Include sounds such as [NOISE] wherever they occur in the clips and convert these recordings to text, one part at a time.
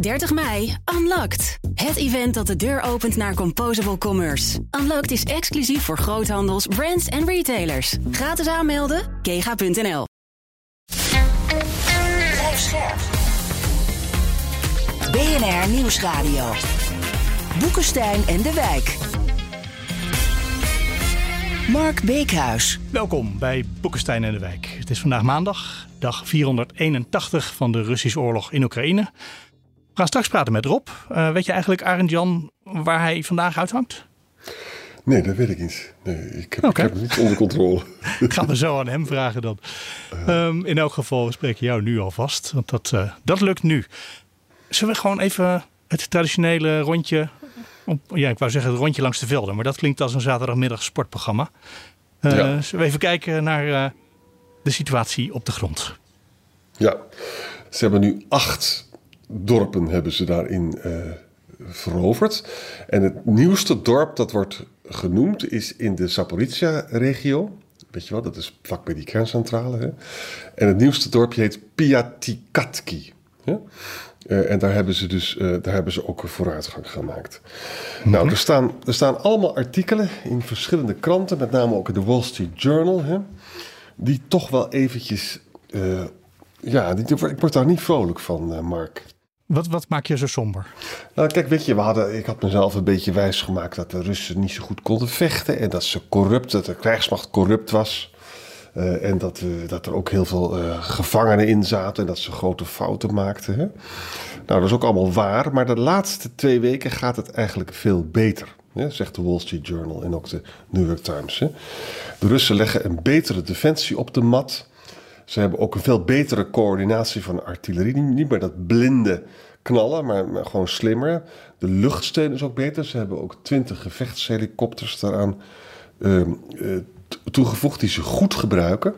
30 mei, Unlocked. Het event dat de deur opent naar Composable Commerce. Unlocked is exclusief voor groothandels, brands en retailers. Gratis aanmelden, kega.nl. BNR Nieuwsradio. Boekenstein en de Wijk. Mark Beekhuis. Welkom bij Boekenstein en de Wijk. Het is vandaag maandag, dag 481 van de Russische oorlog in Oekraïne. We gaan straks praten met Rob. Uh, weet je eigenlijk, Arend Jan, waar hij vandaag uithangt? Nee, dat weet ik niet. Nee, ik, heb, okay. ik heb het niet onder controle. [LAUGHS] Gaan we zo aan hem vragen dan. Um, in elk geval, we spreken jou nu alvast. Want dat, uh, dat lukt nu. Zullen we gewoon even het traditionele rondje ja, ik wou zeggen het rondje langs de velden, maar dat klinkt als een zaterdagmiddag sportprogramma. Uh, ja. Zullen we even kijken naar de situatie op de grond? Ja, ze hebben nu acht dorpen hebben ze daarin uh, veroverd. En het nieuwste dorp dat wordt genoemd is in de Zaporizhia-regio. Weet je wel, dat is vlak bij die kerncentrale. Hè? En het nieuwste dorpje heet Piatikatki. Ja? Uh, en daar hebben ze dus uh, daar hebben ze ook een vooruitgang gemaakt. Mm-hmm. Nou, er staan, er staan allemaal artikelen in verschillende kranten, met name ook in de Wall Street Journal, hè, die toch wel eventjes. Uh, ja, die, ik word daar niet vrolijk van, Mark. Wat, wat maak je zo somber? Nou, kijk, weet je, we hadden, ik had mezelf een beetje wijsgemaakt dat de Russen niet zo goed konden vechten en dat ze corrupt, dat de krijgsmacht corrupt was. Uh, en dat, uh, dat er ook heel veel uh, gevangenen in zaten en dat ze grote fouten maakten. Hè? Nou, dat is ook allemaal waar, maar de laatste twee weken gaat het eigenlijk veel beter. Hè? Zegt de Wall Street Journal en ook de New York Times. De Russen leggen een betere defensie op de mat. Ze hebben ook een veel betere coördinatie van artillerie. Niet meer dat blinde knallen, maar, gewoon slimmer. De luchtsteun is ook beter. Ze hebben ook twintig gevechtshelikopters daaraan ehm, toegevoegd die ze goed gebruiken.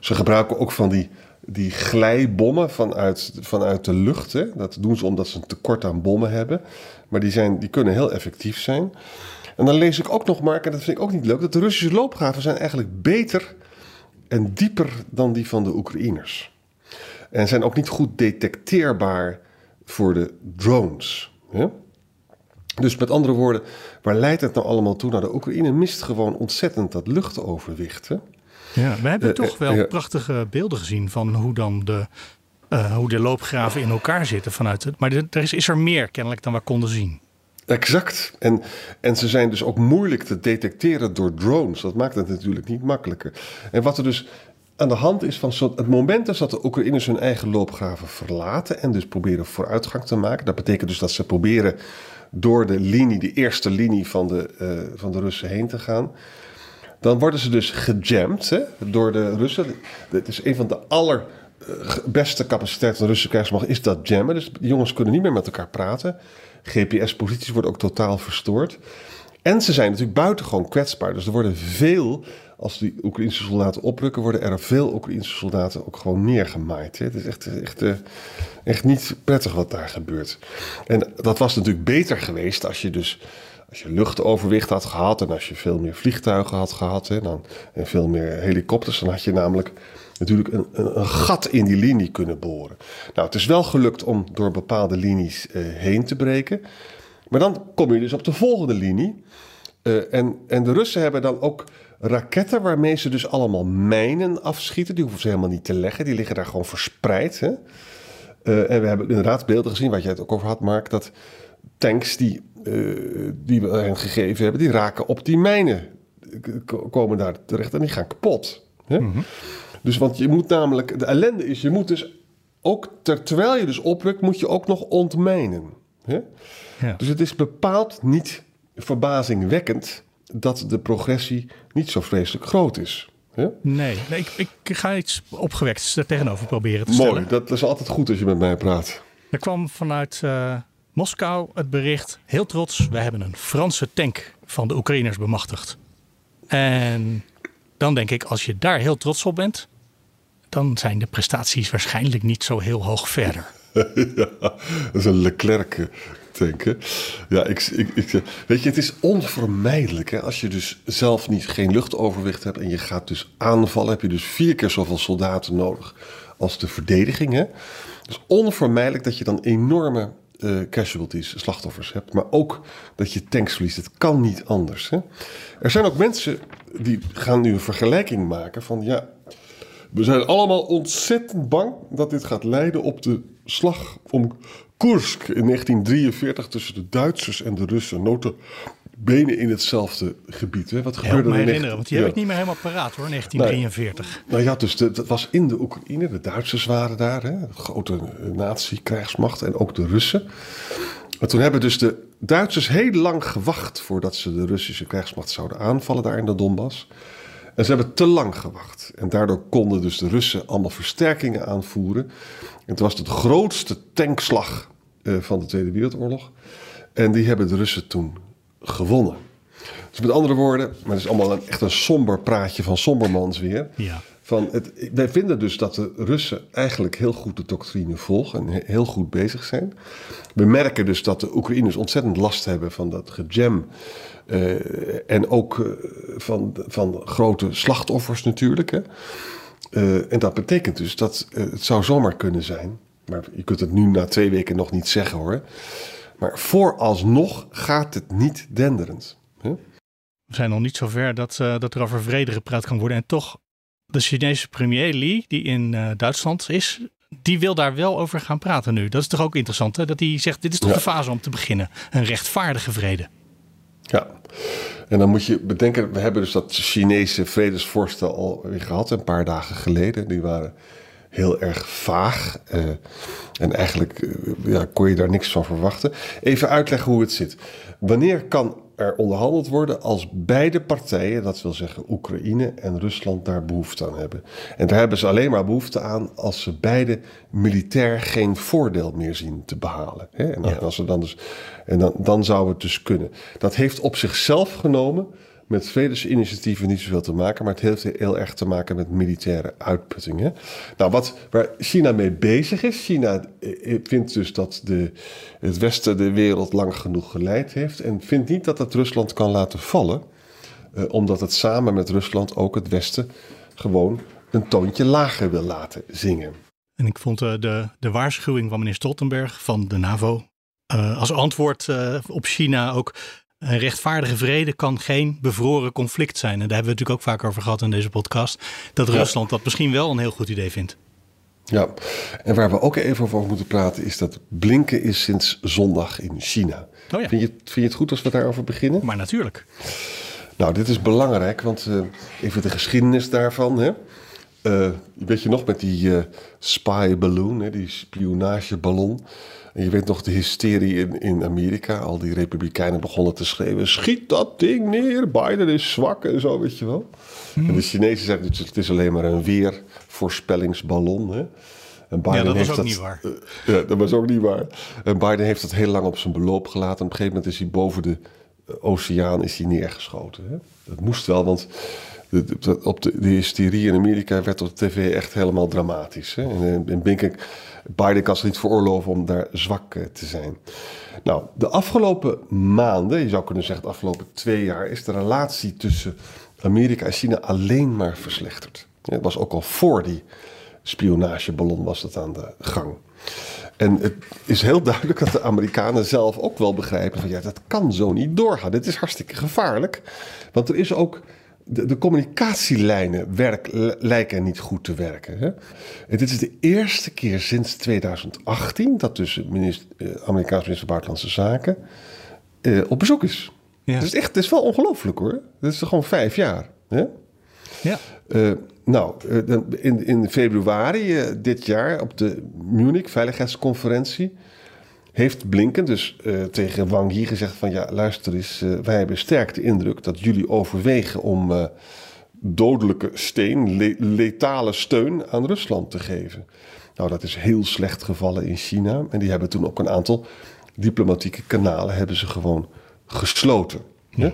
Ze gebruiken ook van die, die glijbommen vanuit, vanuit de lucht. Hè. Dat doen ze omdat ze een tekort aan bommen hebben. Maar die, zijn, die kunnen heel effectief zijn. En dan lees ik ook nog, Mark, en dat vind ik ook niet leuk... dat de Russische loopgraven zijn eigenlijk beter en dieper dan die van de Oekraïners. En zijn ook niet goed detecteerbaar voor de drones. Hè? Dus met andere woorden, waar leidt het nou allemaal toe? Nou, de Oekraïne mist gewoon ontzettend dat luchtoverwicht. Hè? Ja, we hebben uh, toch wel uh, prachtige beelden gezien van hoe dan de, uh, hoe de loopgraven in elkaar zitten vanuit het. Maar er is, is er meer kennelijk dan we konden zien. Exact. En, en ze zijn dus ook moeilijk te detecteren door drones. Dat maakt het natuurlijk niet makkelijker. En wat er dus aan de hand is van het moment is dat de Oekraïners hun eigen loopgraven verlaten en dus proberen vooruitgang te maken. Dat betekent dus dat ze proberen door de linie, de eerste linie van de, uh, van de Russen heen te gaan. Dan worden ze dus gejamd hè, door de Russen. Het is een van de allerbeste capaciteiten van de Russische krijgsmacht, is dat jammen. Dus de jongens kunnen niet meer met elkaar praten. GPS-posities worden ook totaal verstoord. En ze zijn natuurlijk buitengewoon kwetsbaar. Dus er worden veel als die Oekraïnse soldaten oprukken, worden er veel Oekraïnse soldaten ook gewoon neergemaaid. Het is echt, echt, eh, echt niet prettig wat daar gebeurt. En dat was natuurlijk beter geweest als je dus als je luchtoverwicht had gehad en als je veel meer vliegtuigen had gehad dan, en veel meer helikopters, dan had je namelijk natuurlijk een, een, een, gat in die linie kunnen boren. Nou, het is wel gelukt om door bepaalde linies uh, heen te breken. Maar dan kom je dus op de volgende linie. Uh, en, en de Russen hebben dan ook raketten waarmee ze dus allemaal mijnen afschieten. Die hoeven ze helemaal niet te leggen. Die liggen daar gewoon verspreid. Hè? Uh, en we hebben inderdaad beelden gezien, wat jij het ook over had, Mark, dat tanks die, uh, die we hen gegeven hebben, die raken op die mijnen. Komen daar terecht en die gaan kapot. Hè? Mm -hmm. Dus want je moet namelijk, de ellende is, je moet dus ook, ter, terwijl je dus oprukt, moet je ook nog ontmijnen. Hè? Ja. Dus het is bepaald niet verbazingwekkend dat de progressie niet zo vreselijk groot is. Ja? Nee, nee ik, ik, ga iets opgewekts tegenover proberen te stellen. Mooi, dat is altijd goed als je met mij praat. Er kwam vanuit uh, Moskou het bericht, heel trots, we hebben een Franse tank van de Oekraïners bemachtigd. En dan denk ik, als je daar heel trots op bent, dan zijn de prestaties waarschijnlijk niet zo heel hoog verder. [LAUGHS] ja, dat is een Leclerc denken. Ja, ik, ik, ik, weet je, het is onvermijdelijk. Hè? Als je dus zelf niet, geen luchtoverwicht hebt en je gaat dus aanvallen, heb je dus vier keer zoveel soldaten nodig als de verdediging. Hè? is onvermijdelijk dat je dan enorme uh, casualties, slachtoffers hebt. Maar ook dat je tanks verliest. Het kan niet anders. Hè? Er zijn ook mensen die gaan nu een vergelijking maken van ja. We zijn allemaal ontzettend bang dat dit gaat leiden op de slag om Kursk in 1943 tussen de Duitsers en de Russen. Noten benen in hetzelfde gebied. Hè? Wat gebeurde er? in herinneren, want die heb ik niet meer helemaal paraat hoor, 1943. Nou, ja, dus dat was in de Oekraïne. De Duitsers waren daar, hè? de grote nazi-krijgsmacht en ook de Russen. Maar toen hebben dus de Duitsers heel lang gewacht voordat ze de Russische krijgsmacht zouden aanvallen daar in de Donbass. En ze hebben te lang gewacht. En daardoor konden dus de Russen allemaal versterkingen aanvoeren. En het was de grootste tankslag uh, van de Tweede Wereldoorlog. En die hebben de Russen toen gewonnen. Dus met andere woorden, maar het is allemaal een, echt een somber praatje van sombermans weer. Ja. Van het, wij vinden dus dat de Russen eigenlijk heel goed de doctrine volgen en heel goed bezig zijn. We merken dus dat de Oekraïners ontzettend last hebben van dat gejam. Uh, en ook uh, van, van grote slachtoffers natuurlijk. Hè. Uh, en dat betekent dus dat het zou zomaar kunnen zijn. Maar je kunt het nu na twee weken nog niet zeggen hoor. Maar vooralsnog gaat het niet denderend. Hè? We zijn nog niet zover dat, uh, dat er over vrede gepraat kan worden. En toch, de Chinese premier Li, die in uh, Duitsland is, die wil daar wel over gaan praten nu. Dat is toch ook interessant, hè? dat hij zegt, dit is toch ja. de fase om te beginnen. Een rechtvaardige vrede. Ja, en dan moet je bedenken, we hebben dus dat Chinese vredesvoorstel alweer gehad, een paar dagen geleden. Die waren heel erg vaag. Uh, en eigenlijk uh, ja, kon je daar niks van verwachten. Even uitleggen hoe het zit. Wanneer kan er onderhandeld worden als beide partijen, dat wil zeggen Oekraïne en Rusland, daar behoefte aan hebben? En daar hebben ze alleen maar behoefte aan als ze beide militair geen voordeel meer zien te behalen. Hè? En, dan, ja. als ze dan, dus, en dan, dan zou het dus kunnen. Dat heeft op zichzelf genomen met vredesinitiatieven niet zoveel te maken, maar het heeft heel erg te maken met militaire uitputtingen. Nou, wat, waar China mee bezig is, China vindt dus dat de, het Westen de wereld lang genoeg geleid heeft en vindt niet dat het Rusland kan laten vallen, eh, omdat het samen met Rusland ook het Westen gewoon een toontje lager wil laten zingen. En ik vond uh, de, de waarschuwing van meneer Stoltenberg van de NAVO als antwoord op China ook een rechtvaardige vrede kan geen bevroren conflict zijn. En daar hebben we natuurlijk ook vaak over gehad in deze podcast. Dat ja. Rusland dat misschien wel een heel goed idee vindt. Ja, en waar we ook even over moeten praten is dat Blinken is sinds zondag in China. Oh ja. vind, je, vind je het goed als we daarover beginnen? Maar natuurlijk. Nou, dit is belangrijk, want uh, even de geschiedenis daarvan. Hè? Uh, weet je nog met die uh, spy balloon, hè, die spionageballon. En je weet nog de hysterie in, in Amerika. Al die republikeinen begonnen te schreeuwen: schiet dat ding neer, Biden is zwak en zo, weet je wel. Hmm. En de Chinezen zeggen: het is alleen maar een weervoorspellingsballon. Hè? En Biden ja, dat was ook dat, niet waar. Uh, ja, dat was ook niet waar. En Biden heeft het heel lang op zijn beloop gelaten. En op een gegeven moment is hij boven de oceaan is hij neergeschoten. Hè? Dat moest wel, want de, op de, de hysterie in Amerika werd op de tv echt helemaal dramatisch. Hè? En, en Blinken, Biden kan zich niet veroorloven om daar zwak te zijn. Nou, de afgelopen maanden, je zou kunnen zeggen de afgelopen twee jaar, is de relatie tussen Amerika en China alleen maar verslechterd. Het was ook al voor die spionageballon was het aan de gang. En het is heel duidelijk dat de Amerikanen zelf ook wel begrijpen van ja, dat kan zo niet doorgaan. Dit is hartstikke gevaarlijk. Want er is ook de, de communicatielijnen werk, lijken niet goed te werken. Hè? En dit is de eerste keer sinds 2018 dat dus de minister, eh, Amerikaanse minister van Buitenlandse Zaken eh, op bezoek is. Ja. Het is echt, het is wel ongelooflijk hoor. Het is gewoon vijf jaar. Hè? Ja. Uh, nou, in, in februari uh, dit jaar op de Munich Veiligheidsconferentie heeft Blinken dus uh, tegen Wang Yi gezegd van ja, luister eens, uh, wij hebben sterk de indruk dat jullie overwegen om uh, dodelijke steen, le letale steun aan Rusland te geven. Nou, dat is heel slecht gevallen in China en die hebben toen ook een aantal diplomatieke kanalen hebben ze gewoon gesloten. Ja.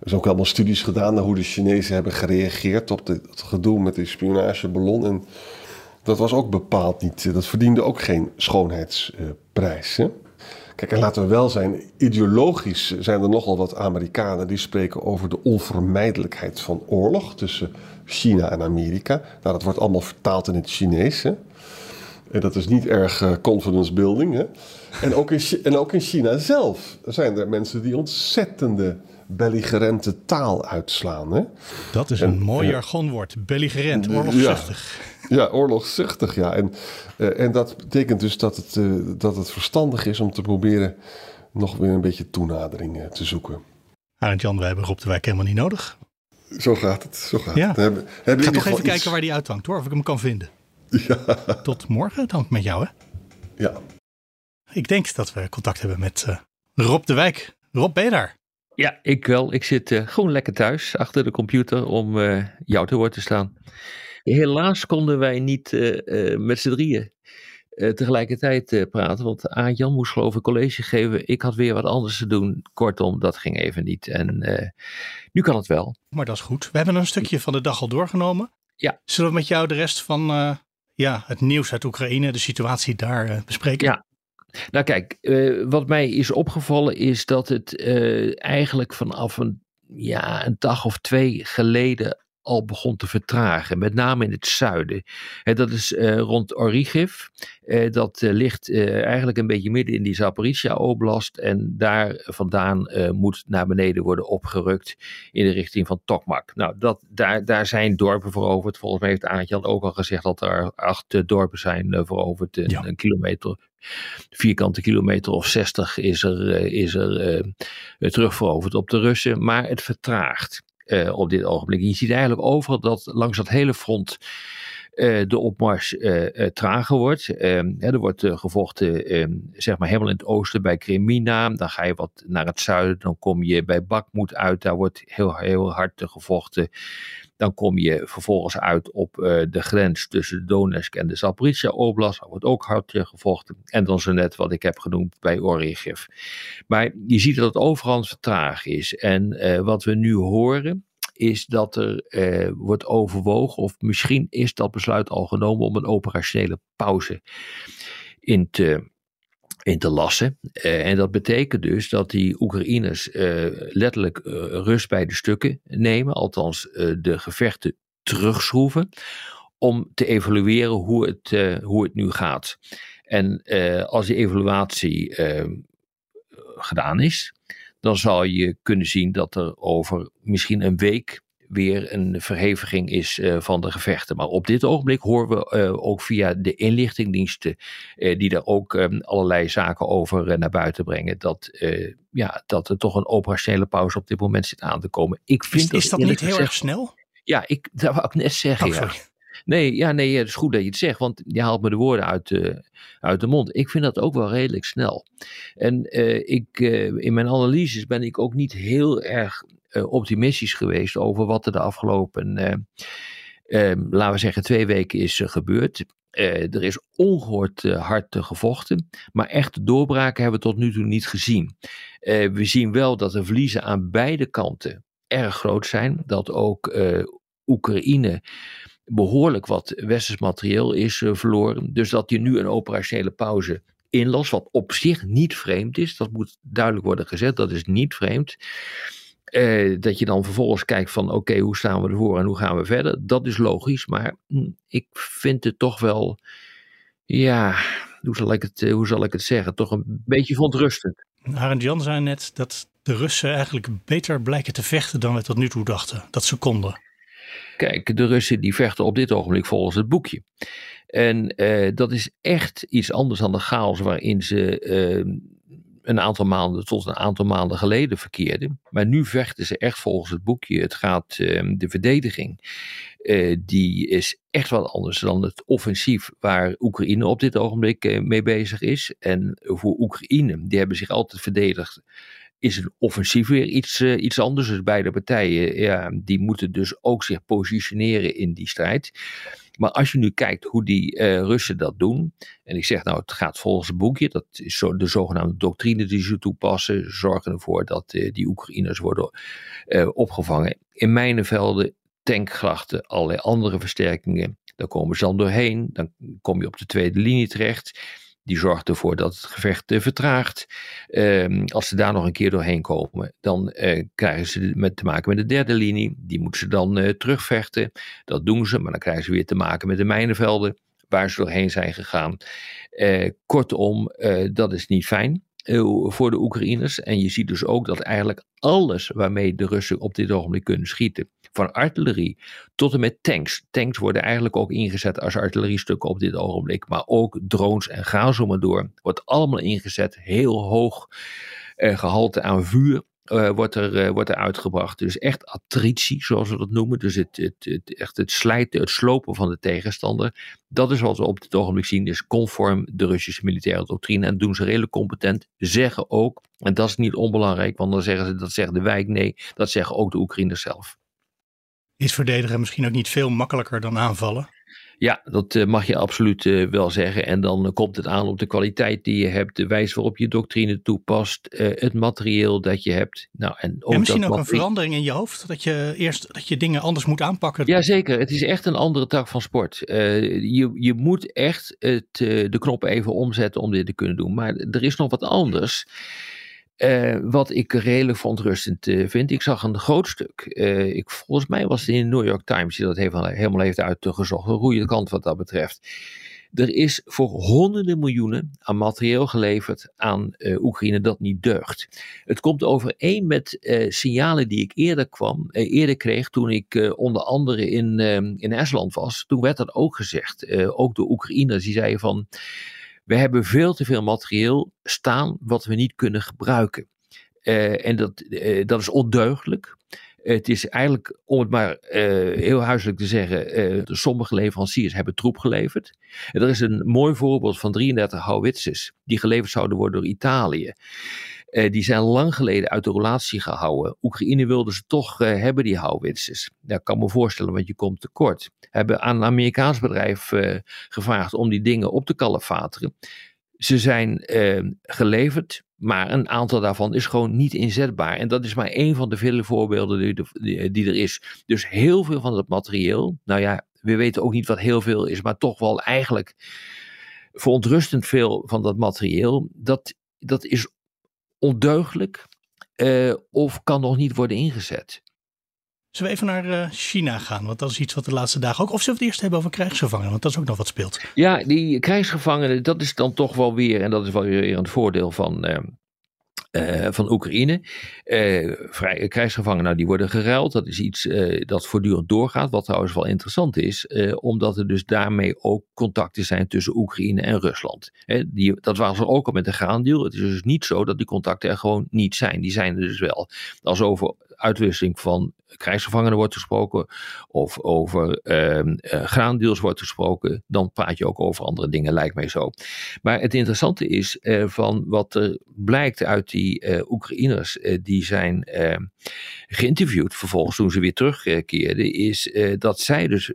Er zijn ook allemaal studies gedaan naar hoe de Chinezen hebben gereageerd op de, het gedoe met de spionageballon. En dat was ook bepaald niet, dat verdiende ook geen schoonheidsprijs. Kijk, en laten we wel zijn, ideologisch zijn er nogal wat Amerikanen die spreken over de onvermijdelijkheid van oorlog tussen China en Amerika. Nou, dat wordt allemaal vertaald in het Chinees. Hè? En dat is niet erg uh, confidence building. Hè? En, ook in, en ook in China zelf zijn er mensen die ontzettende belligerente taal uitslaan. Hè? Dat is een mooi jargonwoord. Belligerent, oorlogszuchtig. Ja, ja oorlogszuchtig, ja. En, uh, en dat betekent dus dat het, uh, dat het verstandig is om te proberen nog weer een beetje toenadering te zoeken. Arend Jan, wij hebben Rob de Wijk helemaal niet nodig. Zo gaat het. Zo gaat ja. het. Hebben, hebben ik ga toch even iets... kijken waar die uithangt hoor, of ik hem kan vinden. Ja. Tot morgen dan met jou hè? Ja. Ik denk dat we contact hebben met uh, Rob de Wijk. Rob, ben je daar? Ja, ik wel. Ik zit uh, gewoon lekker thuis achter de computer om uh, jou te woord te staan. Helaas konden wij niet met z'n drieën tegelijkertijd praten, want Jan moest geloof ik college geven. Ik had weer wat anders te doen. Kortom, dat ging even niet. En nu kan het wel. Maar dat is goed. We hebben een stukje van de dag al doorgenomen. Ja. Zullen we met jou de rest van ja, het nieuws uit Oekraïne, de situatie daar bespreken? Ja, nou kijk, wat mij is opgevallen is dat het eigenlijk vanaf een, ja, een dag of twee geleden al begon te vertragen, met name in het zuiden. En dat is uh, rond Origiv. Uh, dat uh, ligt eigenlijk een beetje midden in die Zaporizhia-oblast. En daar vandaan moet naar beneden worden opgerukt in de richting van Tokmak. Nou, dat, daar, daar zijn dorpen veroverd. Volgens mij heeft Aantjan ook al gezegd dat er acht dorpen zijn veroverd. Een, ja. een kilometer vierkante kilometer of 60 is er, is er uh, terugveroverd op de Russen, maar het vertraagt op dit ogenblik. Je ziet eigenlijk overal dat langs dat hele front de opmars uh, trager wordt. Ehm, er wordt gevochten ehm, zeg maar helemaal in het oosten bij Kremina. Dan ga je wat naar het zuiden. Dan kom je bij Bakmoed uit. Daar wordt heel, heel hard gevochten. Dan kom je vervolgens uit op de grens tussen Donetsk en de Zaporizhia Oblast. Daar wordt ook hard gevochten. En dan zo net wat ik heb genoemd bij Origiv. Maar je ziet dat het overal vertraag is. En wat we nu horen is dat er uh, wordt overwogen, of misschien is dat besluit al genomen om een operationele pauze in te, in te lassen. Uh, en dat betekent dus dat die Oekraïners uh, letterlijk rust bij de stukken nemen, althans de gevechten terugschroeven, om te evalueren hoe het, hoe het nu gaat. En als die evaluatie gedaan is, dan zal je kunnen zien dat er over misschien een week weer een verheviging is uh, van de gevechten. Maar op dit ogenblik horen we uh, ook via de inlichtingdiensten, uh, die daar ook um, allerlei zaken over naar buiten brengen, dat, ja, dat er toch een operationele pauze op dit moment zit aan te komen. Ik vind is, is dat, niet heel erg snel? Ja, ik, dat wou ik net zeggen. Oh, ja. Nee, ja, nee, het is goed dat je het zegt, want je haalt me de woorden uit de, uit de mond. Ik vind dat ook wel redelijk snel. En uh, ik, uh, in mijn analyses ben ik ook niet heel erg uh, optimistisch geweest over wat er de afgelopen, laten we zeggen, twee weken is gebeurd. er is ongehoord hard gevochten, maar echte doorbraken hebben we tot nu toe niet gezien. we zien wel dat de verliezen aan beide kanten erg groot zijn. Dat ook Oekraïne behoorlijk wat westers materieel is uh, verloren. Dus dat je nu een operationele pauze inlast, wat op zich niet vreemd is, dat moet duidelijk worden gezet, dat is niet vreemd. Uh, dat je dan vervolgens kijkt van oké, hoe staan we ervoor en hoe gaan we verder, dat is logisch, maar hm, ik vind het toch wel, ja, hoe zal ik het, uh, hoe zal ik het zeggen, toch een beetje verontrustend. Arend Jan zei net dat de Russen eigenlijk beter blijken te vechten dan we tot nu toe dachten, dat ze konden. Kijk, de Russen die vechten op dit ogenblik volgens het boekje. En uh, dat is echt iets anders dan de chaos waarin ze uh, een aantal maanden tot een aantal maanden geleden verkeerden. Maar nu vechten ze echt volgens het boekje. Het gaat, uh, de verdediging, die is echt wat anders dan het offensief waar Oekraïne op dit ogenblik mee bezig is. En voor Oekraïne, die hebben zich altijd verdedigd is een offensief weer iets, uh, iets anders. Dus beide partijen ja, die moeten dus ook zich positioneren in die strijd. Maar als je nu kijkt hoe die uh, Russen dat doen. En ik zeg nou, het gaat volgens het boekje. Dat is zo, de zogenaamde doctrine die ze toepassen. Zorgen ervoor dat uh, die Oekraïners worden opgevangen. In mijnenvelden, tankgrachten, allerlei andere versterkingen. Daar komen ze dan doorheen. Dan kom je op de tweede linie terecht. Die zorgt ervoor dat het gevecht uh, vertraagt. Uh, als ze daar nog een keer doorheen komen, dan uh, krijgen ze met, te maken met de derde linie. Die moeten ze dan uh, terugvechten. Dat doen ze, maar dan krijgen ze weer te maken met de mijnenvelden. waar ze doorheen zijn gegaan. kortom, dat is niet fijn. Voor de Oekraïners. En je ziet dus ook dat eigenlijk alles waarmee de Russen op dit ogenblik kunnen schieten, van artillerie tot en met tanks. Tanks worden eigenlijk ook ingezet als artilleriestukken op dit ogenblik. Maar ook drones en ga zo maar door. Wordt allemaal ingezet. Heel hoog eh, gehalte aan vuur. Uh, wordt, er, uh, wordt er uitgebracht. Dus echt attritie, zoals we dat noemen. Dus het, het, het, echt het slijten, het slopen van de tegenstander. Dat is wat we op dit ogenblik zien, is conform de Russische militaire doctrine. En doen ze redelijk competent. Zeggen ook, en dat is niet onbelangrijk, want dan zeggen ze dat zegt de wijk. Nee, dat zeggen ook de Oekraïners zelf. Is verdedigen misschien ook niet veel makkelijker dan aanvallen? Ja, dat eh, mag je absoluut eh, wel zeggen. En dan komt het aan op de kwaliteit die je hebt, de wijze waarop je doctrine toepast, het materieel dat je hebt. Nou, en, ook en misschien ook een verandering in je hoofd, dat je eerst dat je dingen anders moet aanpakken. Jazeker, het is echt een andere tak van sport. je, je moet echt het, de knoppen even omzetten om dit te kunnen doen. Maar er is nog wat anders. Uh, wat ik redelijk verontrustend uh, vind. Ik zag een groot stuk. Uh, ik, volgens mij was het in de New York Times die dat helemaal, heeft uitgezocht. Een goede kant wat dat betreft. Er is voor honderden miljoenen aan materieel geleverd aan Oekraïne dat niet deugt. Het komt overeen met signalen die ik eerder, kwam, eerder kreeg toen ik onder andere in, in Estland was. Toen werd dat ook gezegd. ook de Oekraïners die zeiden van we hebben veel te veel materieel staan wat we niet kunnen gebruiken. Uh, en dat, uh, dat is ondeugelijk. Het is eigenlijk, om het maar uh, heel huiselijk te zeggen, sommige leveranciers hebben troep geleverd. Er is een mooi voorbeeld van 33 howitzers die geleverd zouden worden door Italië. Uh, die zijn lang geleden uit de relatie gehouden. Oekraïne wilde ze toch uh, hebben, die houwitsers. Dat kan me voorstellen, want je komt tekort. Hebben aan een Amerikaans bedrijf uh, gevraagd om die dingen op te kalefateren. Ze zijn geleverd, maar een aantal daarvan is gewoon niet inzetbaar. En dat is maar één van de vele voorbeelden die, die, er is. Dus heel veel van dat materieel, nou ja, we weten ook niet wat heel veel is, maar toch wel eigenlijk verontrustend veel van dat materieel, dat, dat is ondeugelijk uh, of kan nog niet worden ingezet. Zullen we even naar uh, China gaan? Want dat is iets wat de laatste dagen ook. Of zullen we het eerst hebben over krijgsgevangenen? Want dat is ook nog wat speelt. Ja, die krijgsgevangenen, dat is dan toch wel weer, en dat is wel weer een voordeel van, uh, uh, van Oekraïne. Uh, krijgsgevangenen nou, die worden geruild. Dat is iets uh, dat voortdurend doorgaat. Wat trouwens wel interessant is. omdat er dus daarmee ook contacten zijn tussen Oekraïne en Rusland. die, dat was er ook al met de graandeal. Het is dus niet zo dat die contacten er gewoon niet zijn. Die zijn er dus wel. Als over uitwisseling van krijgsgevangenen wordt gesproken of over uh, graandeals wordt gesproken, dan praat je ook over andere dingen, lijkt mij zo. Maar het interessante is uh, van wat er blijkt uit die uh, Oekraïners die zijn ehm, geïnterviewd vervolgens toen ze weer terugkeerden, is dat zij dus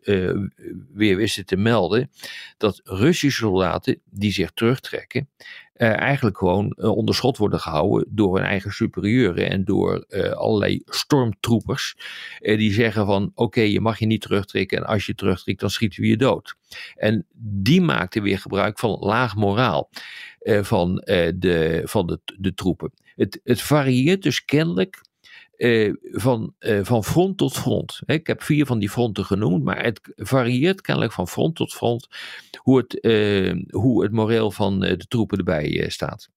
weer wisten te melden dat Russische soldaten die zich terugtrekken, uh, eigenlijk gewoon uh, onder schot worden gehouden door hun eigen superieuren en door uh, allerlei stormtroepers. die zeggen van oké, je mag je niet terugtrekken en als je terugtrekt dan schieten we je dood. En die maakten weer gebruik van laag moraal van, de, van de, de troepen. Het, het varieert dus kennelijk uh, van, uh, van front tot front. Ik heb vier van die fronten genoemd, maar het varieert kennelijk van front tot front hoe het, uh, hoe het moreel van de troepen erbij staat.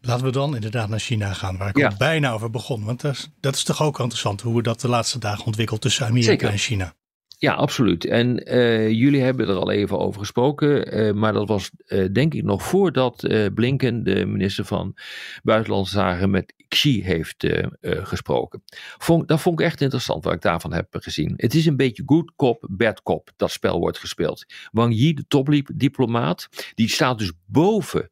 Laten we dan inderdaad naar China gaan, waar ik ja. al bijna over begon. Want dat is, dat is toch ook interessant hoe we dat de laatste dagen ontwikkelt tussen Amerika Zeker. en China. Ja, absoluut. En uh, jullie hebben er al even over gesproken, uh, maar dat was uh, denk ik nog voordat Blinken, de minister van Buitenlandse Zaken, met Xi heeft gesproken. Dat vond ik echt interessant wat ik daarvan heb gezien. Het is een beetje good cop, bad cop, dat spel wordt gespeeld. Wang Yi, de topdiplomaat, die staat dus boven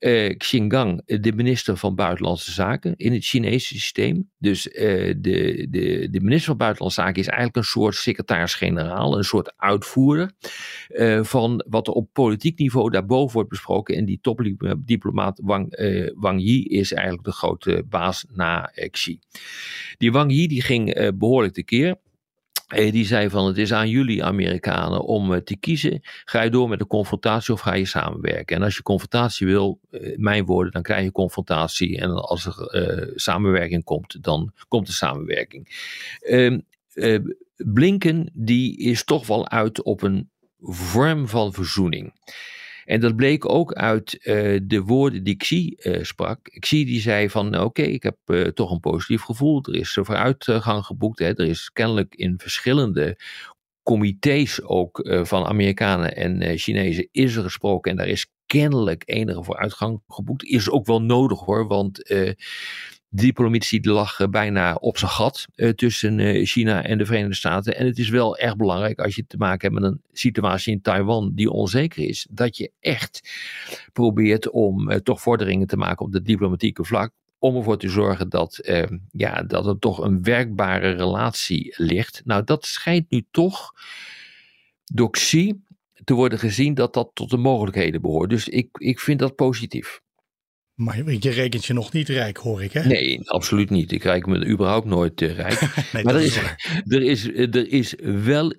uh, Xingang, de minister van Buitenlandse Zaken in het Chinese systeem. Dus uh, de, de, de minister van Buitenlandse Zaken is eigenlijk een soort secretaris-generaal, een soort uitvoerder uh, van wat er op politiek niveau daarboven wordt besproken. En die topdiplomaat Wang, Wang Yi is eigenlijk de grote baas na Xi. Die Wang Yi die ging behoorlijk tekeer. Eh, die zei van het is aan jullie Amerikanen om eh, te kiezen. Ga je door met de confrontatie of ga je samenwerken? En als je confrontatie wil, eh, mijn woorden, dan krijg je confrontatie. En als er samenwerking komt, dan komt de samenwerking. Ehm, Blinken die is toch wel uit op een vorm van verzoening. En dat bleek ook uit uh, de woorden die Xi uh, sprak. Xi die zei van oké, ik heb uh, toch een positief gevoel. Er is vooruitgang geboekt. Hè. Er is kennelijk in verschillende comité's ook van Amerikanen en Chinezen is er gesproken. En daar is kennelijk enige vooruitgang geboekt. Is ook wel nodig hoor, want diplomatie lag bijna op zijn gat uh, tussen uh, China en de Verenigde Staten. En het is wel erg belangrijk als je te maken hebt met een situatie in Taiwan die onzeker is, dat je echt probeert om toch vorderingen te maken op de diplomatieke vlak. Om ervoor te zorgen dat, ja, dat er toch een werkbare relatie ligt. Nou, dat schijnt nu toch door te worden gezien dat dat tot de mogelijkheden behoort. Dus ik, ik vind dat positief. Maar je rekent je nog niet rijk, hoor ik, hè? Nee, absoluut niet. Ik rijk me überhaupt nooit uh, rijk. [LAUGHS] nee, maar er is, er, is, er is wel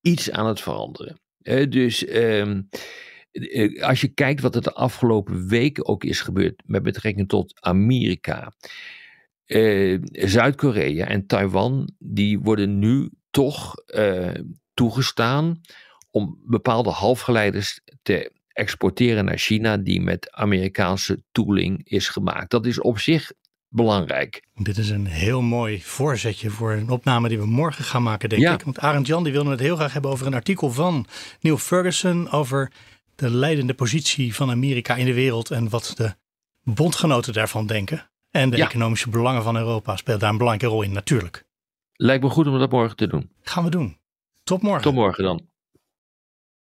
iets aan het veranderen. Uh, dus uh, als je kijkt wat er de afgelopen weken ook is gebeurd met betrekking tot Amerika, Zuid-Korea en Taiwan, die worden nu toch toegestaan om bepaalde halfgeleiders te exporteren naar China die met Amerikaanse tooling is gemaakt. Dat is op zich belangrijk. Dit is een heel mooi voorzetje voor een opname die we morgen gaan maken, denk ik. Want Arend Jan die wilde het heel graag hebben over een artikel van Neil Ferguson over de leidende positie van Amerika in de wereld en wat de bondgenoten daarvan denken. En de economische belangen van Europa speelt daar een belangrijke rol in, natuurlijk. Lijkt me goed om dat morgen te doen. Gaan we doen. Tot morgen. Tot morgen dan.